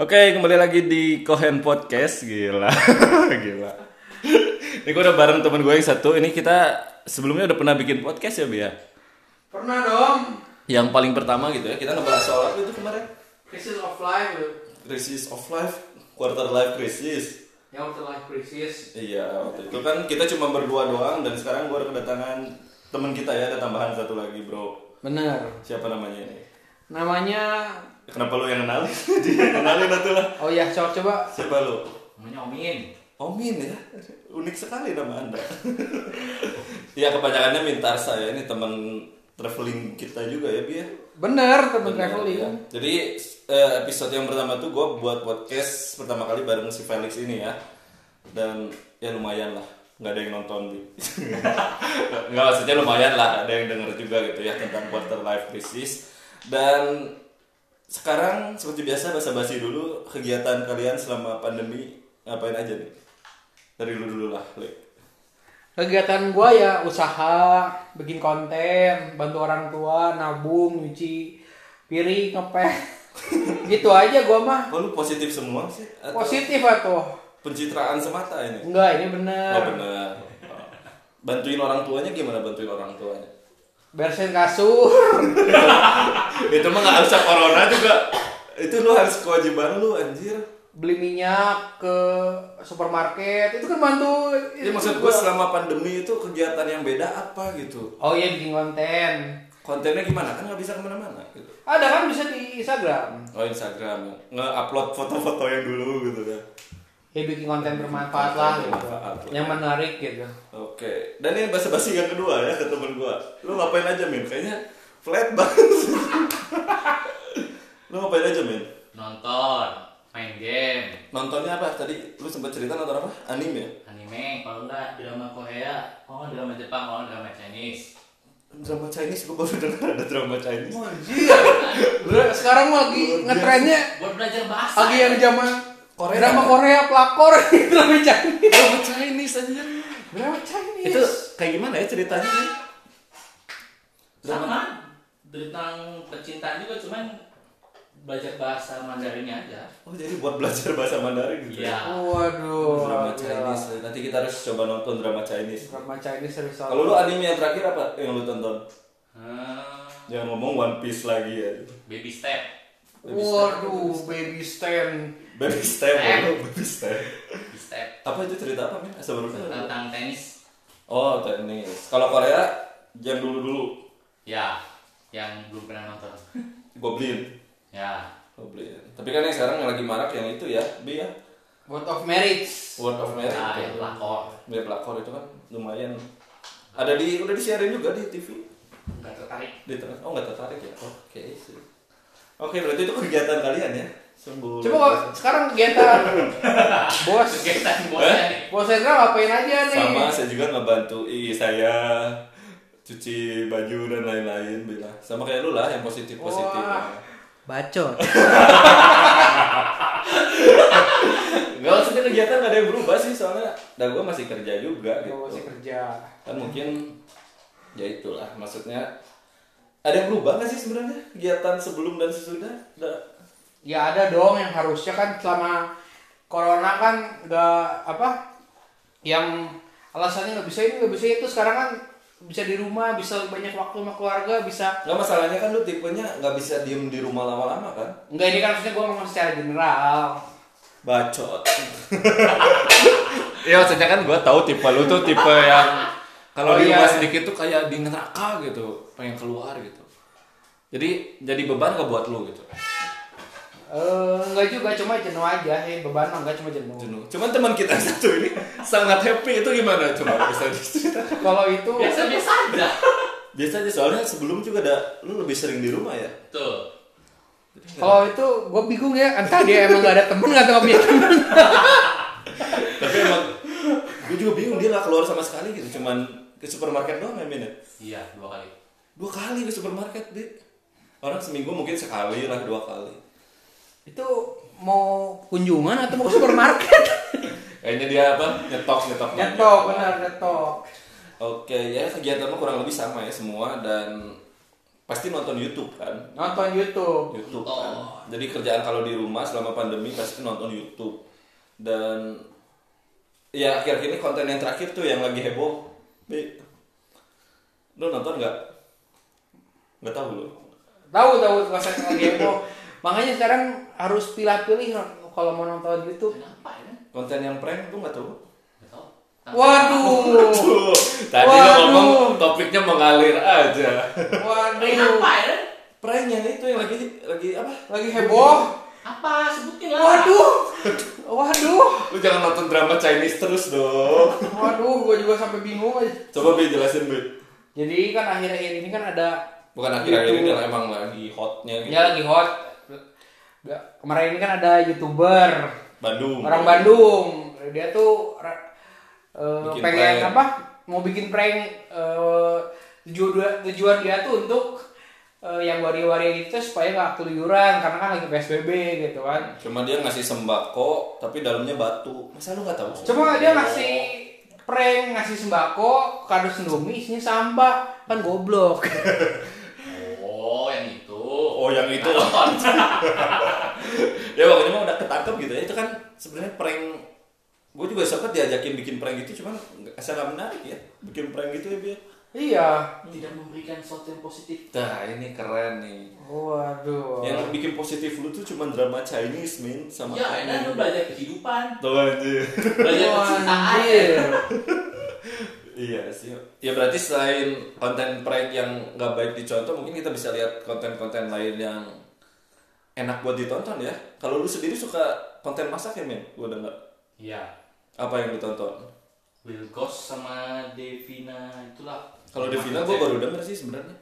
Oke, kembali lagi di Kohen Podcast. Gila. Gila. Ini gue udah bareng temen gue yang satu. Ini kita sebelumnya udah pernah bikin podcast ya, Bia? Pernah dong. Yang paling pertama gitu ya. Kita ngebahas soal apa itu kemarin? Crisis of life. Crisis of life, quarter life crisis. Yang waktu life crisis. Iya, waktu itu kan kita cuma berdua doang dan sekarang gue kedatangan temen kita ya, ada tambahan satu lagi, Bro. Bener. Siapa namanya ini? Namanya, Kenapa lu yang kenalin? Kenalin atuh lah. oh ya coba coba. Siapa lu? Namanya Omin. Omin ya, unik sekali nama anda. ya kebanyakannya Mintarsa ya, ini teman traveling kita juga ya Bi ya. Bener temen Benar, traveling. ya. Jadi eh, episode yang pertama tuh gue buat podcast pertama kali bareng si Felix ini ya, dan ya lumayan lah, nggak ada yang nonton Bi. nggak maksudnya lumayan lah, ada yang denger juga gitu ya tentang quarter life crisis dan sekarang seperti biasa basa-basi dulu kegiatan kalian selama pandemi ngapain aja nih? Dari dulu dulu lah, Le. Kegiatan gua ya usaha, bikin konten, bantu orang tua, nabung, nyuci piring, ngepel. gitu aja gua mah. Oh, lu positif semua sih? Atau Positif atuh. Pencitraan semata ini? Enggak, ini bener. Oh benar. Bantuin orang tuanya gimana bantuin orang tuanya? Bersihin kasur. itu mah nggak usah corona juga. Itu lu harus kewajiban lu anjir. Beli minyak ke supermarket. Itu kan bantu. Jadi maksud gua selama pandemi itu kegiatan yang beda apa gitu? Oh iya bikin konten. Kontennya gimana? Kan nggak bisa ke mana-mana gitu. Ada kan bisa di Instagram. Oh Instagram ya. Nge-upload foto-foto yang dulu gitu kan. Ya bikin konten bermanfaat lah gitu. Yang menarik gitu. Oke. Dan ini basa-basi yang kedua ya ke temen gua. Lu ngapain aja Min? Kayaknya flat banget. lu ngapain aja Min? Nonton, main game, Nontonnya apa? Tadi lu sempat cerita nonton apa? Anime ya? anime, kalau enggak drama Korea, kalau enggak drama Jepang, kalau enggak drama Chinese. Drama Chinese gua baru dengar ada drama Chinese. Anjir. Bener, Sekarang lagi ngetrennya Buat belajar bahasa. lagi yang zaman Korea. drama Korea pelakor drama Chinese. Drama Chinese aja. Drama Chinese. Itu kayak gimana ya ceritanya? Min? sama tentang percintaan juga cuman belajar bahasa Mandarinnya aja. Oh jadi buat belajar bahasa Mandarin gitu. Iya. Waduh. Drama. Chinese. Nanti kita harus coba nonton drama Chinese. Drama Chinese serius. Kalau lu anime yang terakhir apa yang lu tonton? Hmm, Jangan ngomong One Piece lagi ya. baby step. Baby Waduh, baby stand. Baby step, Eh. baby step. Baby step. Apa itu cerita apa nih? Tahu. Tentang tenis. Oh, tenis. Kalau Korea, yang dulu-dulu Ya, yang belum pernah nonton. Goblin. Ya, Goblin. Tapi kan yang sekarang yang lagi marak yang itu ya, B ya. Word of marriage. Word of Marriage. nah, itu. yang pelakor. Mirip lakor itu kan lumayan. Ada di udah disiarin juga di TV. Enggak tertarik. Di oh nggak tertarik ya? Oke sih. Oke berarti itu kegiatan kalian ya? Sungguh. Coba kok sekarang kegiatan bos. Kegiatan bosnya nih. Bos Hendra ngapain aja nih? Sama saya juga ngebantu i saya cuci baju dan lain-lain bila sama kayak lu lah yang positif positif. Wah. Bacot. Gak maksudnya kegiatan gak ada yang berubah sih soalnya. Dan gue masih kerja juga gitu. Gue masih kerja. Kan mungkin ya itulah maksudnya ada yang berubah gak sih sebenarnya kegiatan sebelum dan sesudah? Ada- Ya ada dong yang harusnya kan selama corona kan nggak apa yang alasannya nggak bisa ini nggak bisa itu sekarang kan bisa di rumah bisa banyak waktu sama keluarga bisa Nggak masalahnya kan lu tipenya nggak bisa diem di rumah lama-lama kan? Enggak ini kan maksudnya gue ngomong secara general Bacot. ya maksudnya kan gue tahu tipe lu tuh tipe yang kalau Oh, di iya. rumah sedikit tuh kayak di neraka gitu, pengen keluar gitu. Jadi jadi beban gak buat lu gitu. Eh enggak juga cuma jenuh aja sih beban mah enggak cuma jenuh Jenuh. Cuman teman kita satu ini sangat happy itu gimana? Coba bisa diceritakan. kalau itu Biasa-biasa aja. Biasa aja soalnya sebelum juga ada lu lebih sering di rumah ya. Tuh. kalau itu gue bingung ya entah dia emang gak ada temen nggak tahu punya temen Tapi emang gue juga bingung dia nggak keluar sama sekali gitu. Cuman ke supermarket doang ya Min, ya? Iya, dua kali. Dua kali ke supermarket deh. Orang seminggu mungkin sekali lah dua kali. itu mau kunjungan atau mau ke supermarket Kayaknya dia apa? Nyetok, nyetok. nyetok benar nyetok Oke, ya kegiatan mah kurang lebih sama ya semua dan pasti nonton YouTube kan nonton YouTube YouTube Nonton. kan jadi kerjaan kalau di rumah selama pandemi pasti nonton YouTube dan ya akhir-akhir ini konten yang terakhir tuh yang lagi heboh Bi, lu nonton nggak? Nggak tahu lu. Tahu tahu lagi heboh makanya sekarang harus pilih-pilih kalau mau nonton YouTube. Kenapa ya? konten yang prank lu nggak tahu? Waduh. Tuh, tadi Waduh. ngomong topiknya mengalir aja. Waduh. Kenapa ya? prank yang itu yang lagi lagi apa? Lagi heboh Apa? Sebutin lah. waduh. Waduh. Lu jangan nonton drama Chinese terus dong. Waduh gue juga sampai bingung aja. Coba Bi jelasin Bi. Jadi kan akhir-akhir ini kan ada bukan akhir-akhir ini lah, emang lagi hotnya gitu. Ya lagi hot. Kemarin ini kan ada youtuber. Bandung. Orang Bandung. Dia tuh eh, Bikin pengen prank. apa? Mau bikin prank eh, tujuan tujuan dia tuh untuk eh, yang waria-waria gitu supaya nggak keluyuran karena kan lagi psbb gitu kan Cuma dia ngasih sembako, tapi dalamnya batu. Masa lu nggak tahu? cuma dia ngasih prank ngasih sembako kardus indomie isinya sampah kan goblok Oh, yang itu. Oh, yang itu. Nonton. ya pokoknya mah udah ketangkep gitu ya. Itu kan sebenarnya prank. Gue juga sempat diajakin bikin prank gitu, cuman asal nggak menarik ya. Bikin prank gitu ya biar. Iya Tidak memberikan sesuatu yang positif. Nah ini keren nih. waduh Yang bikin positif lu tuh cuma drama Chinese min sama Ya, enak lu belajar kehidupan, Tuh anjir. belajar kecintaan. anjir. Iya sih. Ya berarti selain konten prank yang nggak baik dicontoh, mungkin kita bisa lihat konten-konten lain yang enak buat ditonton ya. Kalau lu sendiri suka konten masak ya, men? Gua udah nggak. Iya. Apa yang ditonton? Will Ghost sama Devina itulah. Kalau Devina gue baru denger sih sebenarnya.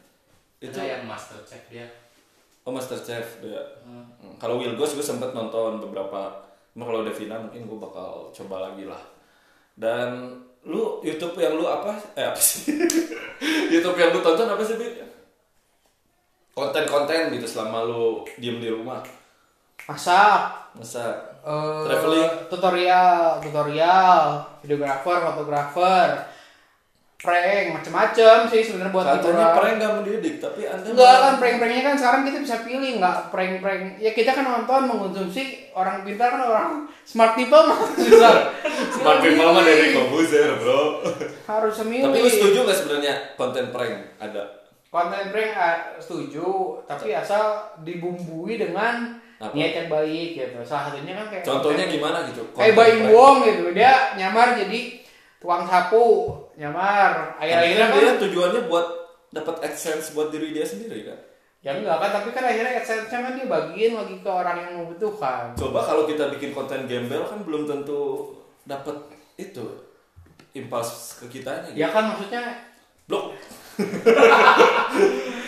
Itu yang Master Chef dia. oh Master Chef ya. Hmm. Kalau Will Ghost gue sempet nonton beberapa. Cuma kalau Devina mungkin gue bakal coba lagi lah. Dan lu YouTube yang lu apa? Eh apa sih? YouTube yang lu tonton apa sih? Konten-konten gitu selama lu diem di rumah. masak Masa eh, Traveling. tutorial tutorial videografer fotografer prank macem-macem sih sebenarnya buat katanya hiburan. prank gak mendidik, tapi anda Enggak kan prank-pranknya kan sekarang kita bisa pilih nggak prank-prank ya kita kan nonton mengkonsumsi orang pintar kan orang smart people mah susah Smart people mah dari Kobuzer, bro. harus memilih Tapi lu setuju gak sebenarnya konten prank ada? konten prank ah, setuju tapi asal dibumbui dengan Apa? niat yang baik gitu salah satunya kan kayak Contohnya konten- gimana gitu? kayak Baim. Wong gitu dia nyamar jadi tukang sapu nyamar akhir-akhirnya kan tujuannya buat dapat AdSense buat diri dia sendiri kan. ya enggak kan tapi kan akhirnya AdSense-nya kan dia bagiin lagi ke orang yang membutuhkan Coba kalau kita bikin konten gembel kan belum tentu dapat itu impas ke kitanya gitu. ya kan maksudnya Blok.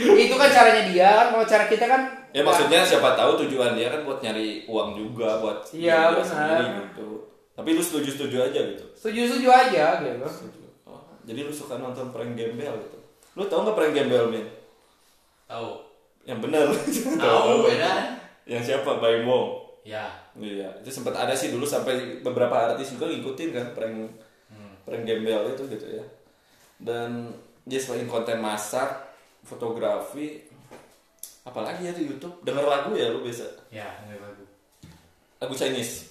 itu kan caranya dia kan kalau cara kita kan Ya maksudnya siapa tahu tujuan dia kan buat nyari uang juga buat Iya, benar. sendiri gitu. Tapi lu setuju-setuju aja gitu. setuju setuju aja gitu Setuju. Oh, jadi lu suka nonton prank gembel gitu. Lu tau nggak prank gembel, Min? Tahu. Yang benar. Tahu beda. Yang siapa? Baim Wong. Ya. Iya, itu sempat ada sih dulu sampai beberapa artis juga ngikutin kan prank prank gembel itu gitu ya. Dan dia selain konten masak, fotografi, apalagi ya di YouTube, denger lagu ya lu biasa. Ya, nggak lagu. Lagu Chinese.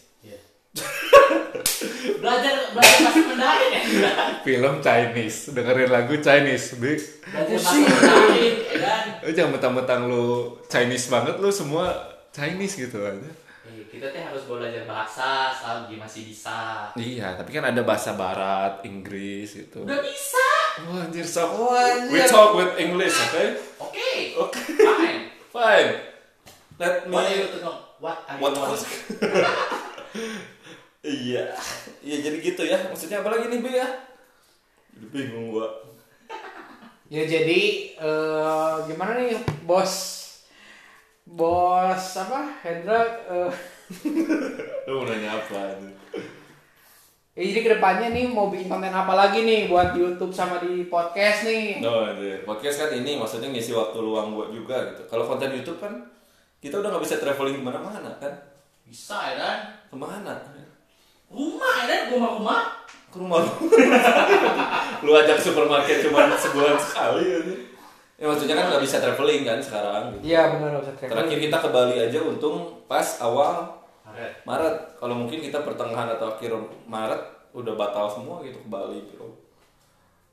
Ya. belajar belajar bahasa Mandarin ya. Film Chinese, dengerin lagu Chinese, Big. Belajar bahasa Mandarin ya kan. Lu jangan mentang-mentang lu Chinese banget, lu semua Chinese gitu aja. Eh, kita teh harus belajar bahasa selagi masih bisa. Iya, tapi kan ada bahasa barat, Inggris gitu. Udah bisa. Wah, anjir, so Oh, anjir. we talk with English, okay? Oke. Oke. Fine. Fine. Let me What are you to know? What are you What want? Iya. Iya jadi gitu ya. Maksudnya apa lagi nih, Bi ya? Jadi bingung gua. ya jadi eh, gimana nih bos bos apa Hendra eh, Lu mau nanya apa? ya jadi ke depannya nih mau bikin konten apa lagi nih buat di YouTube sama di podcast nih No, anjir. podcast kan ini maksudnya ngisi waktu luang gua juga gitu. Kalau konten YouTube kan kita udah nggak bisa traveling ke mana-mana kan? Bisa ya kan? Ke mana? Rumah ya kan? Rumah-rumah. Ke rumah lu. lu ajak supermarket cuma sebulan sekali aja. Ya maksudnya kan nggak bisa traveling kan sekarang. Gitu. Iya benar nggak bisa traveling. Terakhir kita ke Bali aja untung pas awal Maret. Maret. Kalau mungkin kita pertengahan atau akhir Maret udah batal semua gitu ke Bali bro.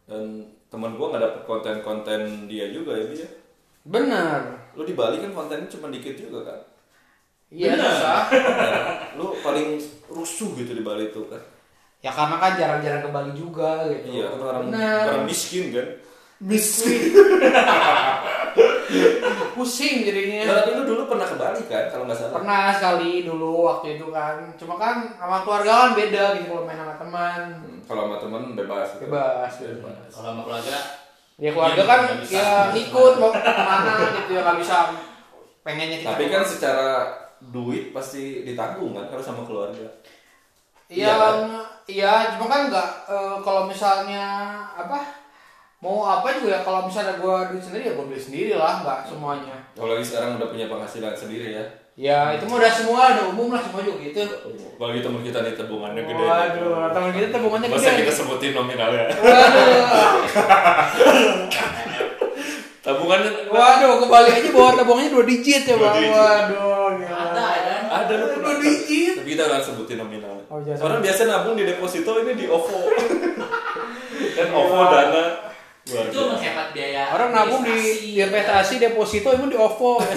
Dan teman gua nggak dapet konten-konten dia juga ya dia. Benar. Lu di Bali kan kontennya cuma dikit juga kan. Iya susah. Lu paling rusuh gitu di Bali itu kan. Ya karena kan jarang-jarang ke Bali juga gitu. Iya kan orang orang miskin kan. Miskin. Pusing jadinya. Nah, tapi lu dulu pernah ke Bali kan kalau nggak salah. Pernah sekali dulu waktu itu kan. Cuma kan sama keluarga kan beda gitu kalau main sama teman. Hmm, Kalau sama temen bebas. gitu. Bebas. Kalau sama keluarga Ya keluarga Iya, kan nggak bisa. ya ikut mau ke mana gitu ya nggak bisa pengennya kita. Tapi kan secara duit pasti ditanggung kan kalau sama keluarga. Iya, Iya kan? iya, cuma kan nggak eh, kalau misalnya apa mau apa juga ya kalau misalnya gua duit sendiri ya gua beli sendiri lah nggak semuanya. Apalagi sekarang udah punya penghasilan sendiri ya. Ya itu mah udah semua udah umum lah semua juga gitu. Bagi teman kita nih tabungannya gede. Waduh, teman kita tabungannya Masa gede. kita sebutin nominalnya. Waduh, Tabungannya waduh kembali aja bawa tabungannya dua digit ya bang. Waduh? Ada lu pernah. Tapi kita nggak sebutin nominalnya. Oh, jangan. Orang biasa nabung di deposito ini di OVO. kan OVO dana. Luar Itu menghemat biaya. Orang nabung di, investasi deposito emang di OVO. ya.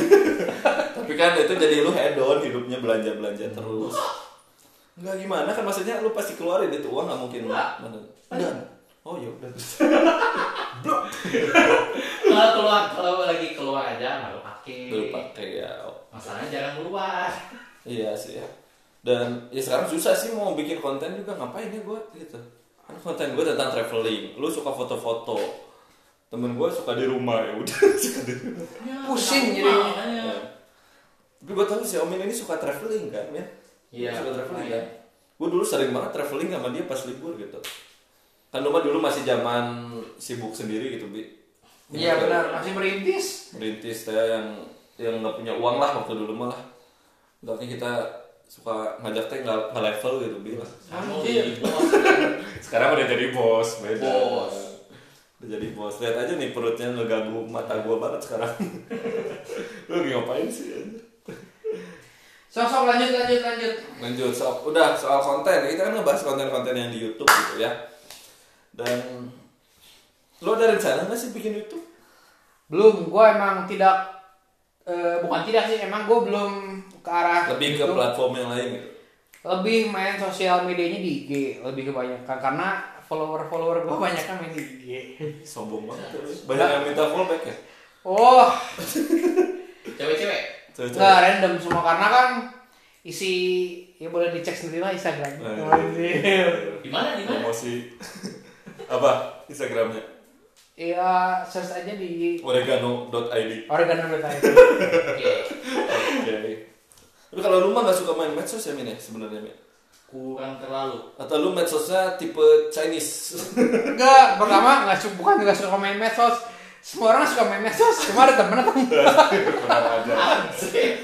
Tapi kan itu jadi lu head on hidupnya belanja belanja terus. Enggak gimana kan maksudnya lu pasti keluarin itu uang nggak mungkin Enggak. mana. Enggak. Oh iya udah. Kalau keluar kalau lagi keluar aja nggak pakai. Lu pakai ya. Masalahnya jarang keluar. Iya sih ya. Dan ya sekarang susah sih mau bikin konten juga ngapain ya gue gitu. Kan konten gue tentang traveling. Lu suka foto-foto. Temen gue suka di rumah ya udah suka di rumah. Ya, Pusing makanya. Ya. Tapi gue tahu si Omin ini suka traveling kan ya. Iya, Suka traveling kan. Gue dulu sering banget traveling sama dia pas libur gitu. Kan lu mah dulu masih zaman sibuk sendiri gitu bi. Iya benar, masih merintis. Merintis saya yang yang nggak punya uang lah waktu dulu malah. Tapi kita suka ngajak teh nggak nggak level gitu bi lah. Kamu Anjir. Sekarang udah jadi bos, beda. Bos. Udah jadi bos. Lihat aja nih perutnya ngeganggu mata gua banget sekarang. Lu ngapain sih? Sok-sok lanjut lanjut lanjut. Lanjut soal udah soal konten. Kita kan ngebahas konten-konten yang di YouTube gitu ya. Dan lo ada rencana nggak sih bikin YouTube? Belum, gue emang tidak eh, bukan tidak sih, emang gue belum ke arah Lebih ke itu. platform yang lain gitu. Lebih main sosial medianya di IG, lebih kebanyakan karena follower-follower gue banyak kan main di IG. Sombong banget. ya. Banyak yang minta follow back ya. Oh, Cewek-cewek. Nggak random semua karena kan isi ya boleh dicek sendiri lah Instagram. Nah, iya. Anjir. Di mana di mana? Promosi apa Instagramnya? Iya, search aja di Oregano.id. Oregano Oke. Oke. Oke. Lu kalau lu mah nggak suka main medsos ya Min ya sebenarnya Min? Kurang terlalu. Atau lu medsosnya tipe Chinese? Enggak, pertama nggak suka bukan nggak suka main medsos. Semua orang suka main medsos, cuma ada temen atau enggak. Kurang aja. Anjir.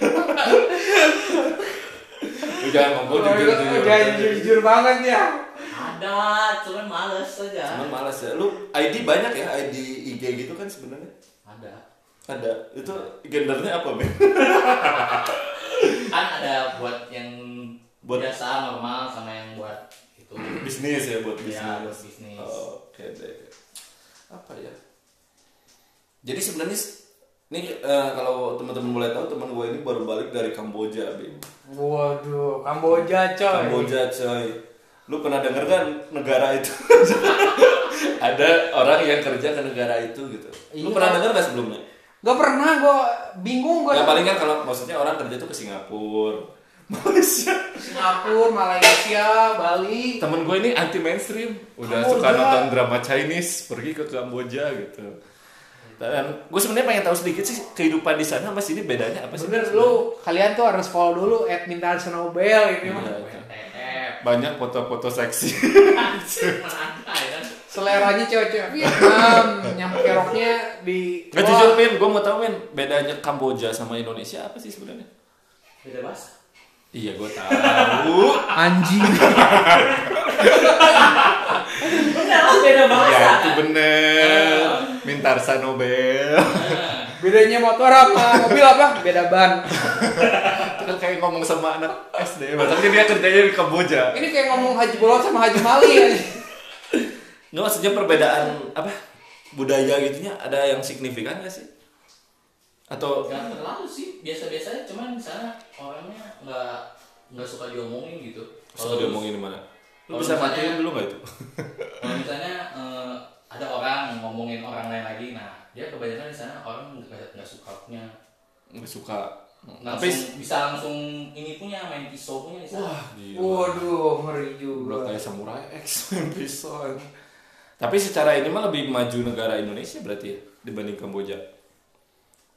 Lu jangan ngomong jujur jujur. Udah jujur, jujur banget ya. Ada, cuman males aja. Cuman malas ya. Lu ID banyak ya ID IG gitu kan sebenarnya? Ada. Ada. Itu gendernya apa men? Kan ada buat yang Buat- biasa normal sama yang buat itu. Bisnis ya buat bisnis. Iya, buat bisnis. Oh, Oke deh. Apa ya? Jadi sebenarnya ini eh, kalau teman-teman boleh tahu teman gue ini baru balik dari Kamboja, Bim. Waduh, Kamboja coy. Kamboja coy. Lu pernah denger kan negara itu? Ada orang yang kerja ke negara itu gitu. Lu Iya. pernah denger gak sebelumnya? Gak pernah, gue bingung gue. Ya paling kan kalau maksudnya orang kerja tuh ke Singapura, Malaysia. Singapura, Malaysia, Bali. Temen gue ini anti mainstream, udah Kamboja. suka nonton drama Chinese, pergi ke Kamboja gitu. Dan gue sebenarnya pengen tahu sedikit sih kehidupan di sana sama sini bedanya apa sih? Bener lu, kalian tuh harus follow dulu at Minta Nobel ini mah. Iya. Banyak foto-foto seksi. Ya? Seleranya cewek-cewek Vietnam, nyampe roknya di Nggak jujur Min, gue mau tahu Min, bedanya Kamboja sama Indonesia apa sih sebenarnya? Beda bahasa. Iya gue tahu. anjing. Beda bahasa. ya itu bener. Mintarsa Nobel. Nah, Bedanya motor apa mobil apa? Beda ban. Itu kan kayak ngomong sama anak SD. Maksudnya dia kerjanya di Kamboja. Ini kayak ngomong Haji Bolot sama Haji Mali ya. Nggak maksudnya perbedaan apa budaya gitunya ada yang signifikan nggak sih? Atau nggak terlalu sih biasa-biasa aja cuman di sana orangnya nggak nggak suka diomongin gitu suka diomongin di mana? Lu bisa misalnya- matiin dulu nggak itu? kalau misalnya eh, ada orang ngomongin orang lain lagi nah dia kebanyakan di sana orang nggak nggak suka punya Nggak suka. langsung Tapi bisa langsung ini punya main pisau punya di sana wah gila. Waduh, ngeri Udah juga. kayak samurai X main pisau. Tapi secara ini mah lebih maju negara Indonesia berarti ya dibanding Kamboja.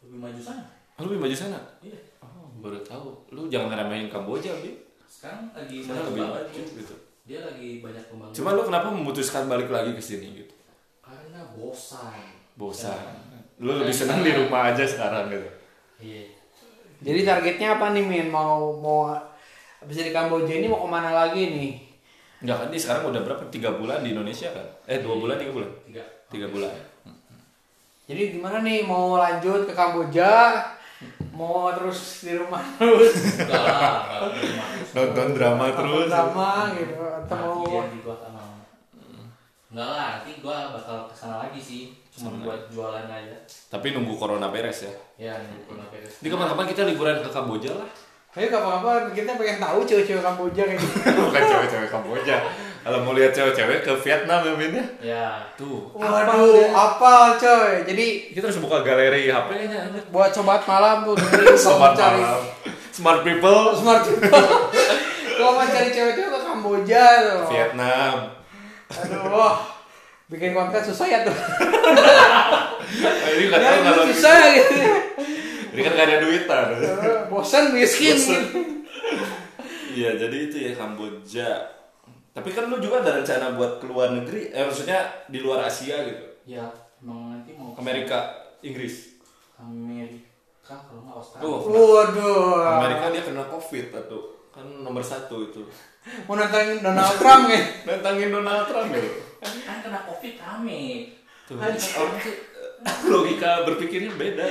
lebih maju sana Oh, lu lebih maju sana? iya Oh, baru tahu. Lu jangan ngeremehin Kamboja, Bi. sekarang lagi Sana maju lebih banget maju gitu. dia lagi banyak pembangunan Cuma lu kenapa memutuskan balik lagi ke sini gitu? karena bosan Bosan. Lu lebih senang di rumah aja sekarang gitu. iya Jadi targetnya apa nih Min? Mau mau bisa di Kamboja ini mau ke mana lagi nih? Enggak kan dia sekarang udah berapa? Tiga bulan di Indonesia kan? Eh dua bulan tiga bulan? tiga Tiga bulan. Jadi gimana nih mau lanjut ke Kamboja? Mau terus di rumah terus? enggak lah enggak di rumah terus. Nonton drama drama gitu atau mau Nanti yang di gua sama enggak lah nanti gua bakal ke sana lagi sih cuma Ke sana. buat jualan aja Tapi nunggu corona beres ya. ya nunggu corona beres Ini kapan-kapan kita liburan ke Kamboja lah. Ayo kapan-kapan kita pengen tahu cewek-cewek Kamboja kayak gitu. Bukan cewek-cewek Kamboja. Kalau mau lihat cewek-cewek ke Vietnam ya Min ya. ya Tuh. Waduh, apa coy? Jadi Kita harus buka galeri HP-nya. buat sobat malam tuh Sobat cari malam. Smart people. smart people. Kalau mau cari cewek-cewek ke Kamboja tuh. Vietnam. Aduh, wah. bikin konten susah ya tuh. Nah, ini nggak Ya, tahu kalau susah gitu. Ini kan nggak ada duitan. Bosan miskin. Gitu. Iya, jadi itu ya Kamboja. Tapi kan lu juga ada rencana buat keluar negeri, eh maksudnya di luar Asia gitu. ya emang nanti mau ke Amerika, Inggris. Amerika kalau nggak Australia Tuh. Waduh. Amerika dia kena Covid atau kan nomor satu itu. Mau nantangin Donald Trump ya? Nantangin Donald Trump ya. kan kena covid rame Tuh, orang tuh eh, logika berpikirnya beda.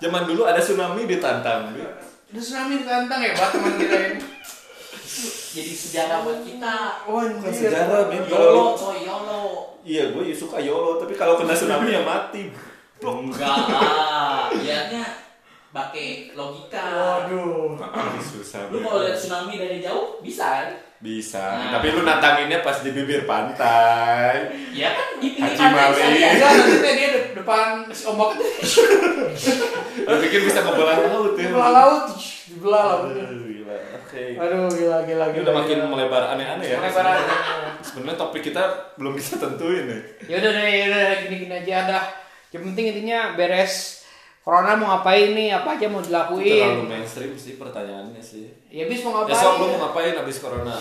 Zaman dulu ada tsunami ditantang. Udah tsunami ditantang ya, Pak, teman kita ini. jadi sejarah buat kita Oh, Bukan sejarah, Min. YOLO Kalau coy YOLO iya, gue suka YOLO, tapi kalau kena tsunami ya mati. enggak lah lihatnya pakai logika Waduh. Susah. lu kalau lihat tsunami dari jauh bisa kan Bisa, Nah. tapi lu nantanginnya pas di bibir pantai. ya kan di pinggir Haji pantai Mali. sekalian. Enggak, nanti dia de- depan si ombak itu Lu pikir bisa ngebelah laut ya? belah laut, di belah laut. Aduh, gila. Oke. Aduh, gila gila Ini gila. udah makin gila. melebar aneh-aneh ya. Melebar aja. Sebenarnya topik kita belum bisa tentuin nih. Ya udah deh, ya udah gini-gini aja dah. Yang penting intinya beres Corona mau ngapain nih? Apa aja mau Itu terlalu dilakuin? mainstream sih pertanyaannya sih. Ya bis mau ngapain? Besok lu mau ngapain habis corona?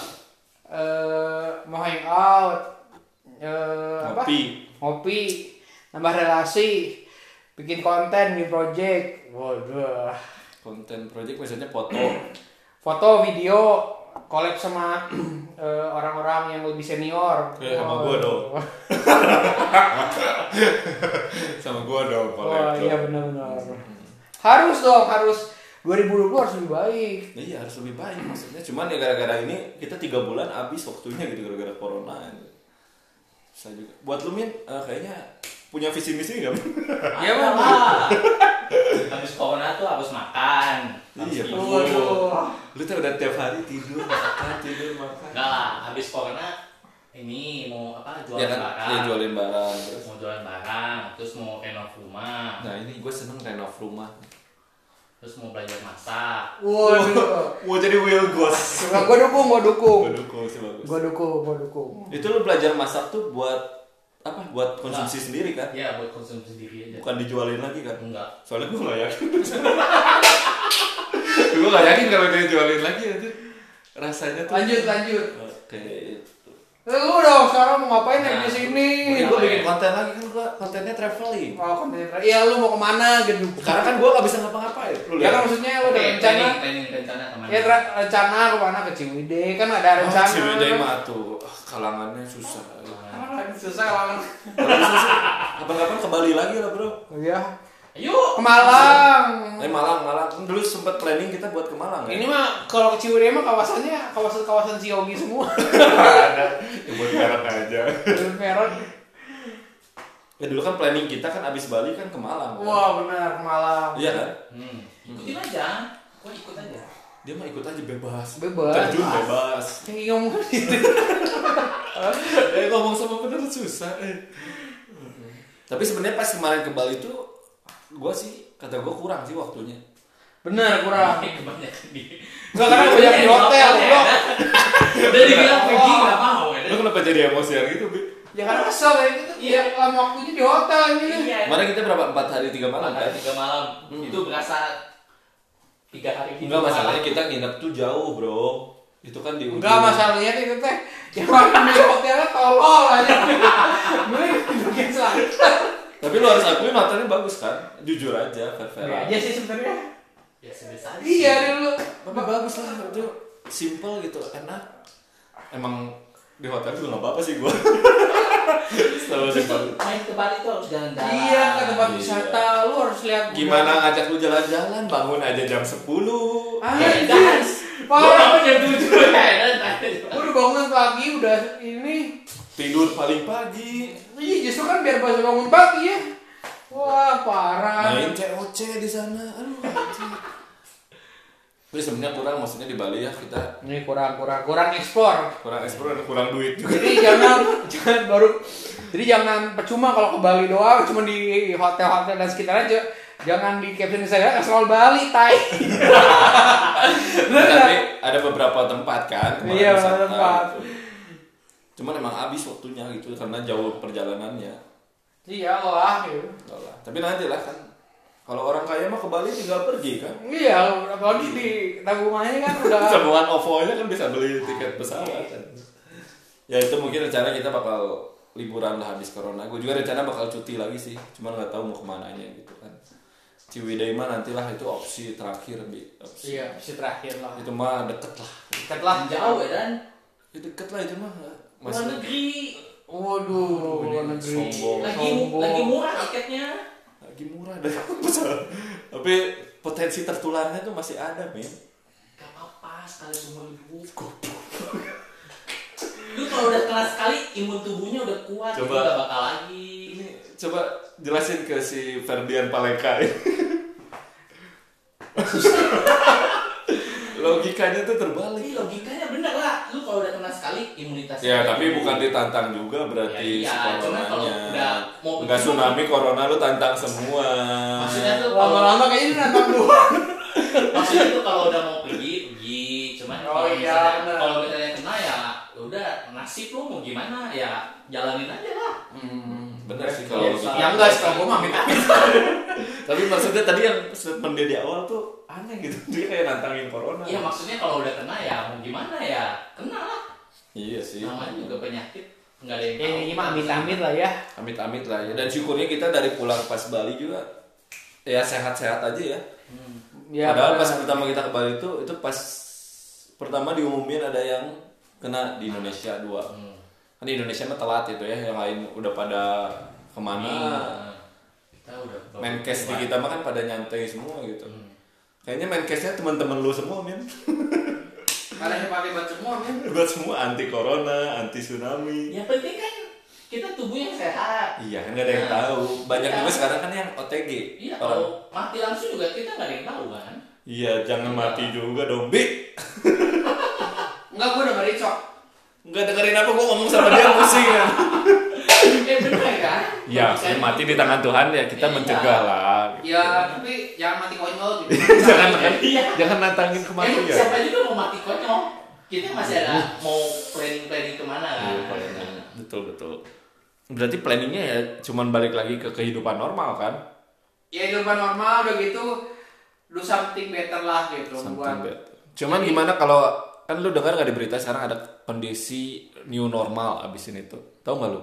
Eh, mau hangout. Eh, apa? Ngopi. Ngopi, nambah relasi, bikin konten, bikin project. Waduh. Konten project misalnya foto. Foto, video, collab sama eh, orang-orang yang lebih senior. Eh, sama gua dong. Sama gua dong collab. iya benar-benar. Harus dong, harus 2020 harus lebih baik. Iya harus lebih baik maksudnya. Cuman ya gara-gara ini kita tiga bulan habis waktunya gitu gara-gara corona. Bisa juga. Buat lu Min, eh, kayaknya punya visi misi nggak? Iya, lah. habis corona tuh harus makan Iya, tidur. Waduh. Lu tuh udah tiap hari tidur makan tidur makan. enggak lah habis corona ini mau apa jualan Ya kan, barang dia jualin barang terus. mau jualan barang terus mau renov rumah Nah ini gue seneng renov rumah. terus mau belajar masak Waduh. Mau jadi Will Ghost. Gua gua dukung, gua dukung. Gue dukung sih bagus. Gua dukung, gua dukung. Itu lu belajar masak tuh buat apa? Buat konsumsi Nah. sendiri kan? ya buat konsumsi sendiri aja Bukan dijualin lagi kan? enggak Soalnya gue gak yakin. gue gak yakin kalau dia jualin lagi aja. Rasanya tuh. Lanjut, lanjut. Oke. Eh, Lu dong sekarang mau ngapain Nah. di sini? Ini gue bikin konten lagi kan gue kontennya traveling. Oh, konten Iya, lu mau ke mana gitu? Sekarang kan gue gak bisa ngapa-ngapain. Ya kan maksudnya lu ada rencana. planning, planning rencana ke mana Ya rencana ke mana ke Ciwidey kan ada rencana. Oh, Ciwidey mah tuh. Kalangannya susah. Ah, susah sih, kapan-kapan ke Bali lagi lah bro. Iya. Ayo. Ke Malang. Eh Malang, Malang. Kan Dulu sempat planning kita buat ke Malang ya. Ini mah kalau ke Ciwidey mah kawasannya kawasan-kawasan Siogi semua. ada. Ya, buat perak aja. Peron. Ya dulu kan planning kita kan abis Bali kan ke Malang. kan? Wah benar ke Malang. Iya kan? Hmm. Ikutin aja. Gua ikut aja. Dia mah ikut aja bebas. Bebas. Terjun bebas. Yang ngomong gitu. eh ngomong sama bener susah. Eh. Tapi sebenarnya pas kemarin ke Bali tuh, gue sih kata gue kurang sih waktunya. Benar kurang. Kebanyakan di. Enggak karena banyak di hotel, bro. Udah dibilang pergi nggak mau ya. Lu kenapa jadi emosian gitu, Bi? Ya karena kesel ya gitu. Iya, lama waktunya di hotel ini. Iya. Kemarin kita berapa? Empat hari tiga malam Malam kan? tiga malam. Hmm. Itu berasa tiga hari gitu. Enggak masalahnya kita nginep tuh jauh, bro. Itu kan di ujung. Enggak masalahnya itu teh. Yang makan di hotelnya tolol aja. Gue bikin selatan. Tapi lu harus akuin hotelnya bagus kan? Jujur aja, fair-fair Iya aja. sih sebenarnya. Ya sebisa aja. Iya dulu. Tapi bagus lah, itu simple gitu, enak. Emang di hotel juga nggak apa-apa sih gua. Selalu Terus tuh main ke Bali tuh harus jalan-jalan. Iya ke tempat Iya. wisata lu harus lihat Gimana ngajak lu jalan-jalan, bangun aja jam 10 Ah, iya. guys. Parah. jam tujuh dan- Gue udah bangun pagi udah ini. Tidur paling pagi Iya justru kan biar pas bangun pagi ya. Wah parah. Main COC di sana Aduh. Tapi sebenarnya kurang maksudnya di Bali ya kita Ini kurang kurang kurang ekspor. kurang eksplor dan kurang duit juga. Jadi jangan jangan baru jadi jangan percuma kalau ke Bali doang cuma di hotel-hotel dan sekitar aja. Jangan di caption saya soal Bali, tai. Nggak? Tapi ada beberapa tempat kan. Iya, beberapa tempat. Cuman emang habis waktunya gitu karena jauh perjalanannya. Iya lah gitu. Enggak lah. Tapi nanti lah kan. Kalau orang kaya mah ke Bali tinggal pergi kan. Iya, apalagi di tabungannya kan udah Tabungan OVO-nya kan bisa beli tiket pesawat kan. Ya itu mungkin rencana kita bakal liburan lah habis corona. Gue juga rencana bakal cuti lagi sih. Cuman nggak tahu mau ke mananya gitu kan. Ciwidey mah nantilah itu opsi terakhir bi. Opsi. Iya, si terakhir lah. Itu mah deket lah. Dekat lah. Jauh ya dan Ya deket lah itu mah. luar Masih negeri Waduh, luar negeri. Sombong. lagi Sombong. lagi murah tiketnya. Lagi murah pesawat. Tapi potensi tertularnya tuh masih ada, men. Gak apa-apa sekali seumur hidup. Lu kalau udah kelas sekali imun tubuhnya udah kuat, Coba. gak bakal lagi. Ini coba jelasin ke si Ferdian Paleka. Logikanya tuh terbalik. Ini Lu kalau udah kena sekali imunitas. Ya, tapi bukan ditantang juga berarti Ya, si iya, cuman kalau coronanya. udah mau Enggak begini- tsunami corona lu tantang semua. Maksudnya tuh kalau Lama-lama kayaknya ini nantang doang. maksudnya tuh kalau udah mau pergi pergi. Cuman Oh, kalau iya, misalnya kalau misalnya kena ya udah nasib lu mau gimana ya jalanin aja lah. Hmm, bener sih kalau iya. gitu. Ya enggak sih kalau gue mah. Tapi maksudnya tadi yang statement dia di awal tuh aneh gitu. Dia kayak nantangin corona. Iya maksudnya kalau udah kena ya mau gimana ya kena lah. Iya sih. Namanya juga penyakit nggak ada yang Ya tahu. ini mah amit amit lah ya. Amit-amit lah ya. Dan syukurnya kita dari pulang pas Bali juga ya sehat-sehat aja ya. Hmm. Ya, Padahal pas pertama kita ke Bali itu itu pas pertama diumumin ada yang kena di Indonesia dua. Hmm. Kan di Indonesia mah telat itu ya, yang lain udah pada ke mana? Nah, kita udah Menkes di kita mah kan pada nyantai semua gitu. Hmm. Kayaknya Menkesnya teman-teman lu semua, men. Karena hebat-hebat semua men. Buat semua anti corona, anti tsunami. Yang penting kan kita tubuhnya sehat. Iya, kan gak ada yang Nah, tahu. Banyak iya. juga sekarang kan yang OTG. Iya kalau mati langsung juga kita nggak ada yang tahu kan. Iya, jangan mati juga dong, Bi. Enggak gue dengerin cok. Enggak dengerin apa gua ngomong sama dia pusing kan. Eh kan? Ya, mati di tangan Tuhan ya kita Iya. mencegah lah. Ya tapi jangan mati konyol gitu. jangan Iya. jangan nantangin kematian. siapa juga mau mati konyol? Kita masih ada mau planning planning ke mana kan? Iya. Betul betul. Berarti planningnya ya cuman balik lagi ke kehidupan normal kan? Ya hidupan normal udah gitu do something better lah gitu Something buat better. Cuman gimana kalau kan lu dengar nggak di berita sekarang ada kondisi new normal abis ini tuh. Tahu nggak lu?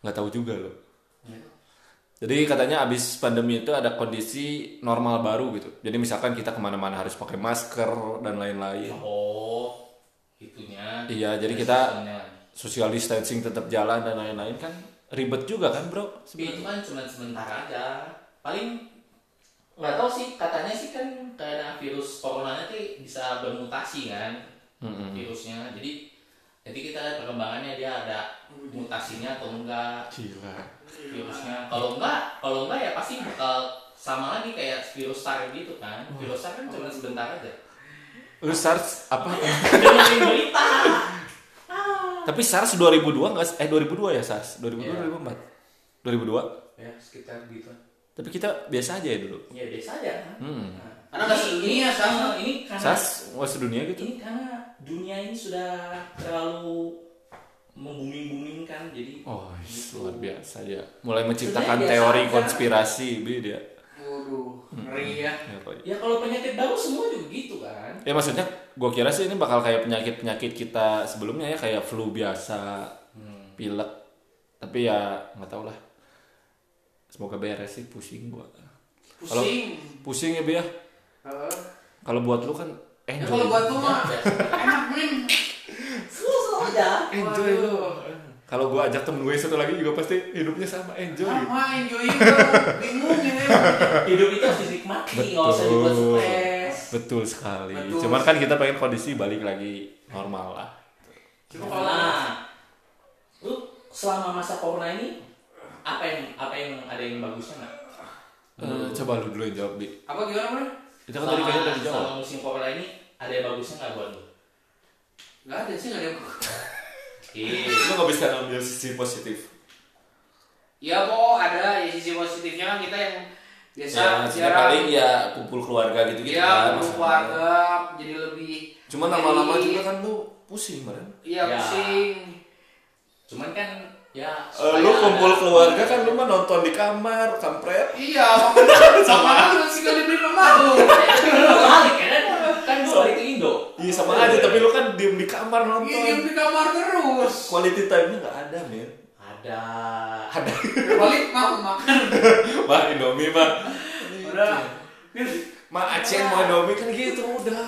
Nggak tahu juga lu. Jadi katanya abis pandemi itu ada kondisi normal baru gitu. Jadi misalkan kita ke mana-mana harus pakai masker dan lain-lain. Oh, itunya. Iya, jadi kita social distancing tetap jalan dan lain-lain kan ribet juga kan bro Tapi itu kan cuma sementara aja. Paling nggak tahu sih katanya sih kan karena virus corona itu bisa bermutasi kan Mm-mm. virusnya. Jadi jadi kita lihat perkembangannya dia ada mutasinya atau enggak gila virusnya. Kalau enggak, kalau enggak ya pasti bakal sama lagi kayak virus SARS gitu kan. Virus SARS kan cuma sebentar aja. lu SARS apa Dengerin berita. tapi SARS 2002 nggak eh 2002 ya SARS 2002 Iya. 2004 2002 Ya sekitar gitu. tapi kita biasa aja ya dulu Ya biasa aja kan. hmm. Nah, Karena nggak sedunia, SARS. eh, ini karena SARS wah sedunia gitu ini karena dunia ini sudah terlalu membuming-bumingkan jadi oh gitu. luar biasa ya mulai menciptakan Sebenarnya teori biasa konspirasi beda Waduh, ngeri ya. Ya kalau penyakit baru semua juga gitu kan. ya maksudnya gue kira sih ini bakal kayak penyakit penyakit kita sebelumnya ya kayak flu biasa Hmm. pilek tapi ya nggak tau lah semoga beres sih pusing Kalau- Pusing. pusing ya Bi ya Heeh. kalau buat lu kan Ya enjoy kalau buat lu mah Ya, enak men. Aja. enjoy lu kalau gua ajak temen gue satu lagi juga pasti hidupnya sama enjoy Sama enjoy itu. Bingung ya. Hidup itu harus dinikmati, nggak usah dibuat stres. betul sekali Betul. cuman kan kita pengen kondisi balik lagi normal lah Cuma kalau Nah, lu selama masa corona ini apa yang apa yang ada yang bagusnya nggak? Eh, coba lu dulu yang jawab bi apa gimana kita kan tadi kayaknya udah dijawab selama musim corona ini ada yang bagusnya nggak buat lu? Gak ada sih gak ada. yang- Iya. lu nggak bisa ngambil sisi positif Ya kok ada ya sisi positifnya kan kita yang biasa ya jarang- paling ya kumpul keluarga gitu gitu Iya, kan kumpul keluarga jadi lebih cuman lama-lama juga kan lu pusing kan Iya Ya. pusing. Cuman kan ya supaya lu kumpul ada- keluarga kan lu mah nonton di kamar kampret Iya, sama aja sih kali beli mau. Lu balik kan? Kan gue balik ke Indo. iya sama aja tapi lu kan diem di kamar Iya, nonton diem di kamar terus. quality time-nya nggak ada men Ada. ada Balik mau makan. mah Indomie mah Udah. mah Aceh mau Indomie kan gitu udah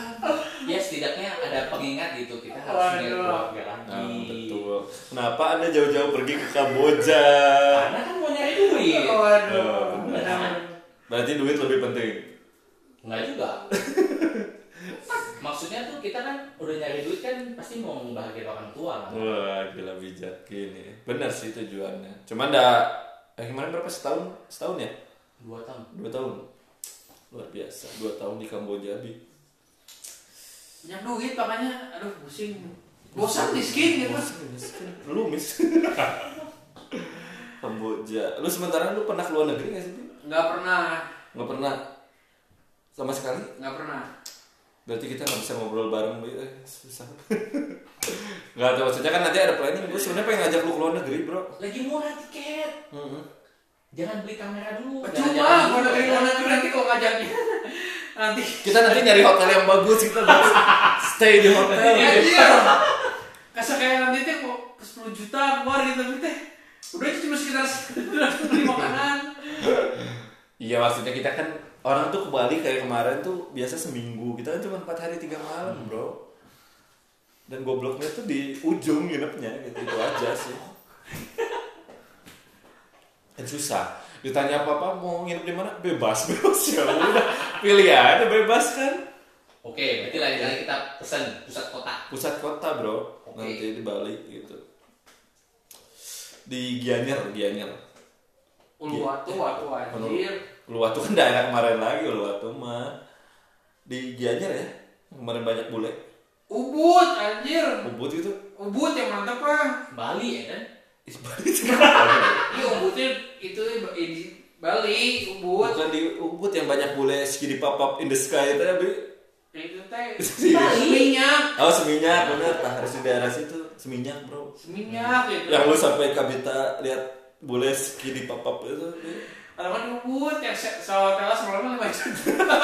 Ya setidaknya ada pengingat gitu kita harus Waduh. keluarga lagi. nah, betul kenapa anda jauh-jauh pergi ke Kamboja Karena kan mau nyari duit. Waduh. Benar. berarti duit lebih penting Enggak juga. Maksudnya tuh kita kan udah nyari duit kan pasti mau membahagiakan orang tua. Kan. wah gila bijak gini. Benar sih tujuannya. Cuman dah eh, gimana berapa? Setahun? Setahun ya? Dua tahun. dua tahun. Luar biasa. Dua tahun di Kamboja bi. Banyak duit makanya aduh pusing. Bosan miskin gitu. lu mis. Kamboja. Lu sementara lu pernah ke luar negeri nggak sih? Nggak pernah, nggak pernah? Sama sekali? Nggak pernah. Berarti kita nggak bisa ngobrol bareng Bi. Eh, susah nggak tahu maksudnya kan nanti ada planning gue sebenarnya pengen ngajak lu ke luar negeri bro Lagi murah tiket. Hmm. Jangan beli kamera dulu. Cuma kalau dulu. dari luar negeri nanti kalau ngajaknya nanti kita nanti nyari hotel yang bagus kita buat stay di hotel Anjir. Kasar kayak nanti teh mau ke 10 juta keluar gitu teh. Udah itu cuma sekitar beli makanan. iya maksudnya kita kan orang tuh ke Bali kayak kemarin tuh biasa seminggu. Kita kan cuma empat hari tiga malam bro. Dan gobloknya tuh di ujung nginepnya gitu. Itu aja sih. Dan susah. Ditanya apa apa mau nginep di mana? Bebas bebas ya udah pilih aja bebas kan? Oke, berarti lain kali kita pesen pusat kota. pusat kota bro. Oke. nanti di Bali gitu. Di Gianyar Gianyar. Uluwatu, watu anjir. Uluwatu kan daerah kemarin lagi Uluwatu mah di Gianyar ya kemarin banyak bule Ubud anjir. Ubud itu Ubud yang mantap ah. Bali ya kan? Bali itu kan Iya Ubudnya itu di Bali, Ubud. bukan di Ubud yang banyak bule skidi pop up in the sky itu ya Bi? Itu teh Bali. minyak, oh seminyak bener tak harus di daerah situ seminyak bro minyak gitu. yang lu sampai kabita lihat bule skidi pop up itu Kan di Ubud yang sewa hotel semalam lima juta.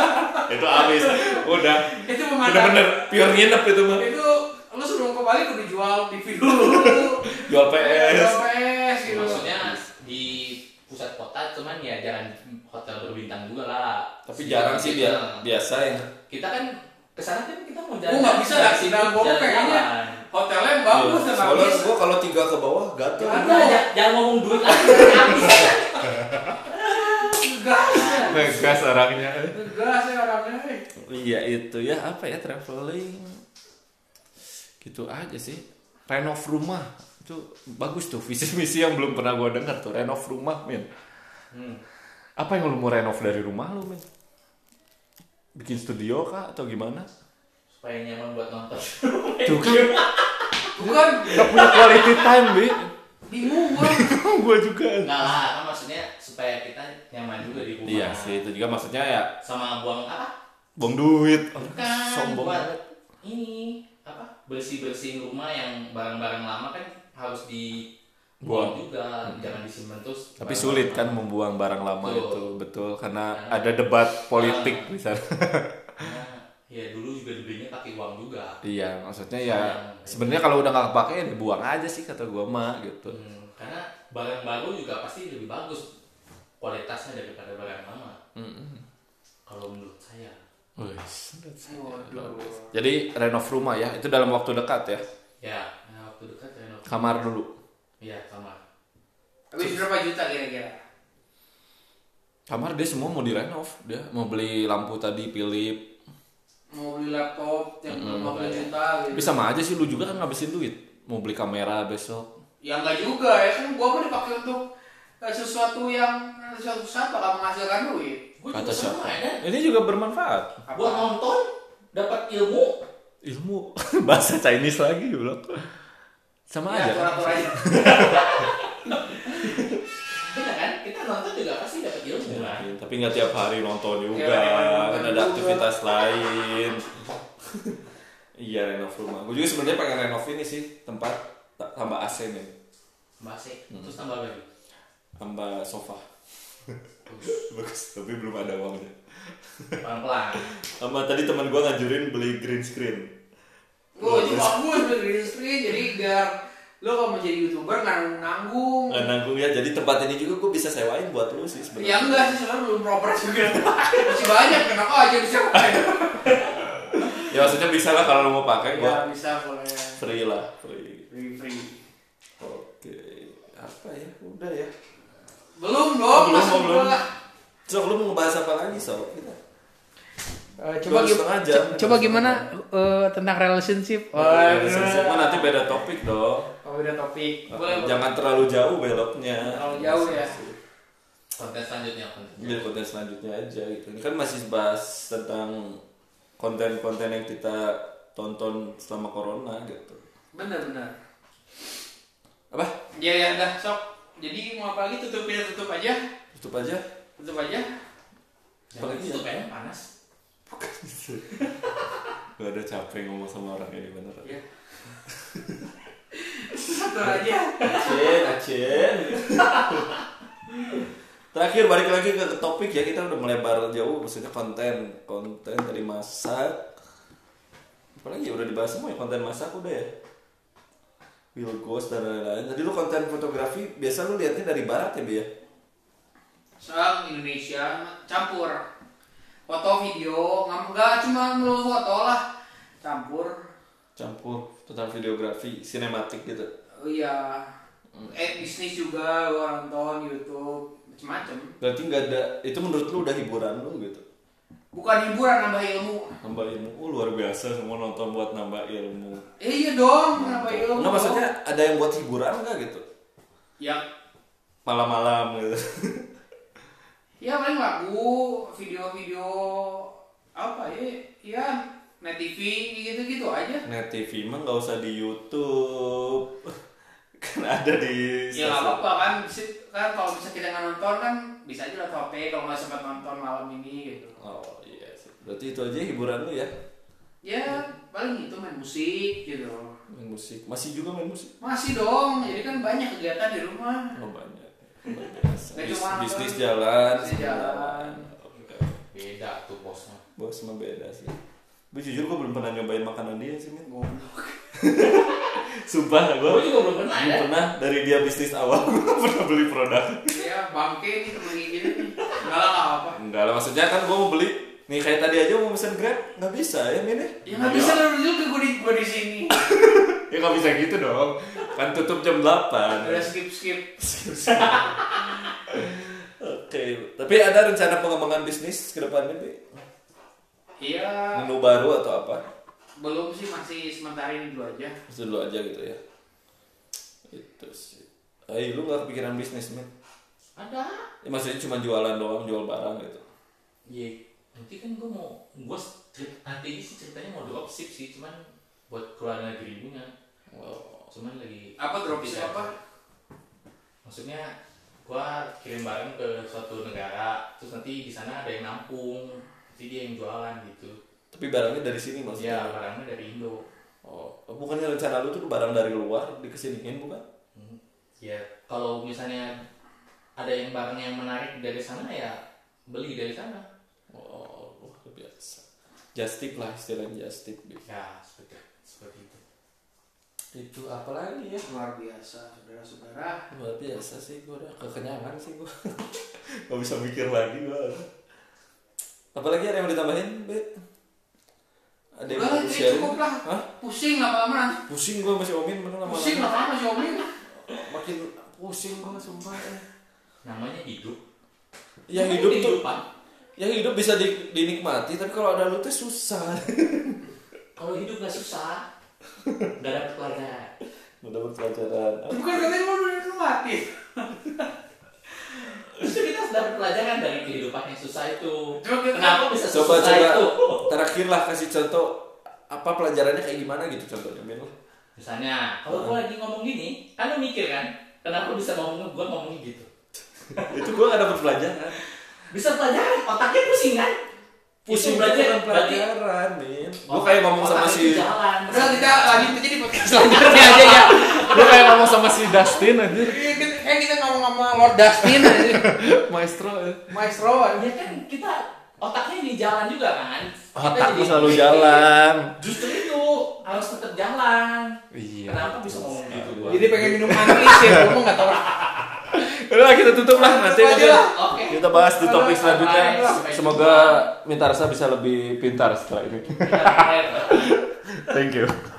itu habis udah itu memantap. bener-bener pure nginep itu mah Itu lu sebelum ke Bali udah jual TV dulu. jual PS Jual PS gitu. Maksudnya di pusat kota cuman ya jangan hotel berbintang juga lah. tapi jarang sih dia Kita- biasa ya Kita kan ke sana kan kita mau Oh, nggak bisa, sini sih. Dalam gua kayaknya hotelnya bagus Iya, dan soalnya bagus gue kalau tiga ke bawah gatel. Jangan, ngomong duit lagi ngegas orangnya. Gas ya orangnya eh. iya itu ya apa ya traveling. Gitu aja sih. Renov rumah. Itu bagus tuh visi misi yang belum pernah gue dengar tuh renov rumah min. Hmm. apa yang lu mau renov dari rumah lu min? Bikin studio kah atau gimana? Supaya nyaman buat nonton. tuh kan. Bukan. Gak punya quality time bi. Bingung gua. Gue juga. Enggak lah, kan supaya kita nyaman juga di rumah. iya sih itu juga maksudnya ya Sama buang apa? buang duit Bukan, sombong buat ini apa? Bersih-bersihin rumah yang barang-barang lama kan harus di Buang. juga, jangan disimpan terus. tapi sulit kan membuang barang lama Betul. itu betul karena Nah. ada debat politik di sana ya dulu juga dibelinya pakai uang juga. Iya, maksudnya ya sebenarnya kalau udah nggak kepake ya dibuang aja sih kata gua mah gitu. Hmm, karena barang baru juga pasti lebih bagus kualitasnya daripada barang lama. Mm-mm. Kalau menurut saya. Jadi renov rumah ya, itu dalam waktu dekat ya. Ya, waktu dekat renov. Kamar dulu. Iya, kamar. habis berapa juta kira-kira Kamar dia semua mau direnov, dia mau beli lampu tadi Philip. mau beli laptop yang Mm-mm. 50 juta gitu Bisa sama aja sih lu juga kan ngabisin duit. Mau beli kamera besok. ya enggak juga ya kan gua mau dipakai untuk eh, sesuatu yang sesuatu saat bakal menghasilkan duit Gue Kata juga sama siapa? ya. Ini juga bermanfaat. Buat nonton, dapat ilmu. Ilmu bahasa Chinese lagi belum. Sama ya aja. kan? atur aja Benar kan? Kita nonton juga pasti dapat ilmu kan. Iya, tapi nggak tiap hari nonton juga, Iya, nonton kan ada juga. aktivitas lain. iya renov rumah. Gue juga sebenarnya pengen renov ini sih tempat ta- tambah AC nih, Mbak C, terus tambah lagi. tambah sofa. Bagus, tapi belum ada uangnya. Pelan-pelan. Sama tadi teman gue ngajurin beli green screen. gua itu bagus beli green screen jadi biar lo kalau mau jadi youtuber nggak nanggung Nggak nanggung ya, jadi tempat ini juga gue bisa sewain buat lu sih ya sebenarnya. enggak sih soalnya belum proper juga masih banyak kenapa aja bisa pakai Ya maksudnya bisa lah kalau lu mau pakai ya gua bisa boleh free lah, free. free free Oke, apa ya? Udah ya. Belum dong Oh, belum, masa oh, belum. Sok lu mau ngebahas apa lagi sok kita? Eh, Dua coba gim- setengah jam. co- coba gimana eh, tentang relationship Relationship mah nanti beda topik dong. oh beda topik boleh boleh. Jangan terlalu jauh beloknya. Terlalu jauh ya. Konten selanjutnya konten. Biar konten selanjutnya aja gitu. Ini kan masih bahas tentang konten-konten yang kita tonton selama corona gitu. bener bener Apa? ya ya udah sok jadi mau apa lagi? Tutup ya tutup aja. Tutup aja. tutup aja. Jangan Apalagi itu ya? panas. Gak ada capek ngomong sama orang ini bener. ya satu aja Acen, acen. Terakhir balik lagi ke topik ya. Kita udah melebar jauh maksudnya konten. Konten dari masak. Apalagi ya? Udah dibahas semua ya konten masak udah ya Will Ghost dan lain-lain. Tadi lu konten fotografi biasa lu liatnya dari barat ya Bi ya? Soal Indonesia campur. Foto video nggak cuma melulu foto lah. Campur. Campur tentang videografi sinematik gitu? Oh iya. Eh bisnis juga gua nonton YouTube macam-macam berarti nggak ada itu menurut lu udah hiburan lu gitu? Bukan hiburan nambah ilmu. Nambah ilmu. Oh, luar biasa semua nonton buat nambah ilmu. Eh, iya dong ilmu nggak maksudnya ada yang buat hiburan nggak gitu? Yang malam-malam gitu. Ya paling lagu video-video apa ya ya net TV gitu-gitu aja. Net TV mah nggak usah di YouTube. Kan ada di ya nggak apa-apa kan kan kalau bisa kita nggak nonton kan bisa aja lah HP kalau nggak sempat nonton malam ini gitu. Oh iya berarti itu aja hiburan lu ya? Ya paling itu main musik gitu main musik. Masih juga main musik? Masih dong jadi kan banyak kegiatan di rumah. Oh banyak. Bis- bisnis jalan. Bisnis jalan. Oke. Beda tuh bosnya. bos mah beda sih. Gue jujur gue belum pernah nyobain makanan dia sih Min. sumpah gue Gue juga belum pernah belum ya. pernah. Dari dia bisnis awal gue pernah beli produk. Ya bangke nih beli gini nih. Nggak lah apa enggak lah maksudnya kan gue mau beli nih kayak tadi aja mau pesen grab nggak bisa ya Min ya ya nggak bisa lu juga gue di gue di sini ya nggak bisa gitu dong. Kan tutup jam 8. Udah skip skip. Oke, tapi ada rencana pengembangan bisnis ke depannya, Bi? Iya. Menu baru atau apa? Belum sih masih sementara ini dulu aja. Terus dulu aja gitu ya. Itu sih. Eh, lu gak kepikiran bisnis, men? Ada. Ya, maksudnya cuma jualan doang, jual barang gitu. Iya. Nanti kan gue mau, gue nanti ini sih ceritanya mau dropship sih, cuman buat keluar negeri punya. Wow. Cuman lagi. Apa dropship apa? Maksudnya gua kirim barang ke suatu negara, terus nanti di sana ada yang nampung, nanti dia yang jualan gitu. Tapi barangnya dari sini Ya maksudnya. barangnya dari Indo. Oh, bukannya rencana lu tuh barang dari luar dikesiniin bukan? Hmm. Ya kalau misalnya ada yang barang yang menarik dari sana ya beli dari sana. Oh, luar biasa. Just tip lah istilahnya just tip. Bi. Ya seperti seperti itu. Itu apa lagi ya? Luar biasa, saudara-saudara. Luar biasa sih gue udah kekenyangan sih gue. Gak bisa mikir lagi gue. Apalagi ada yang mau ditambahin, Be? Ada yang mau sharing? cukup lah. Hah? Pusing lama-lama nanti. Pusing gue masih omin bener lama Pusing lama-lama si Omin. Makin pusing gue sumpah. Namanya hidup. Yang hidup tuh, yang hidup bisa di- dinikmati, tapi kalau ada lu tuh susah. Kalau hidup gak susah, gak dapet pelajaran. Mau dapat pelajaran. Bukan katanya mau lu mati. Justru kita harus dapet pelajaran dari kehidupan yang susah itu. Coba Kenapa bisa Coba susah coba itu? terakhir lah kasih contoh apa pelajarannya kayak gimana gitu contohnya Min. Misalnya, kalau gue lagi ngomong gini, kan lu mikir kan, kenapa lu bisa ngomong gue ngomongnya gitu? itu gue gak dapet pelajaran. Bisa pelajaran, otaknya pusing kan? Pusing Itu berarti, bukan berarti pelajaran, Min. Gue kayak ngomong sama si jalan. Udah kita lanjut aja di podcast selanjutnya aja ya. Gue kayak ngomong sama si Dustin anjir. Iya, kita- Kayak kita ngomong sama Lord Dustin aja. Maestro. Maestro. Ya kan kita otaknya di jalan juga kan? Kita Otak jadi lu selalu jalan. Justru itu harus tetap jalan. Iya. Kenapa bisa ngomong gitu gua? Jadi pengen minum antis ya, gue mau nggak tahu. Udah kita tutup lah nanti mungkin. Oke. kita bahas di topik selanjutnya. Semoga Mintarsa bisa lebih pintar setelah ini. Kita mulai. Thank you.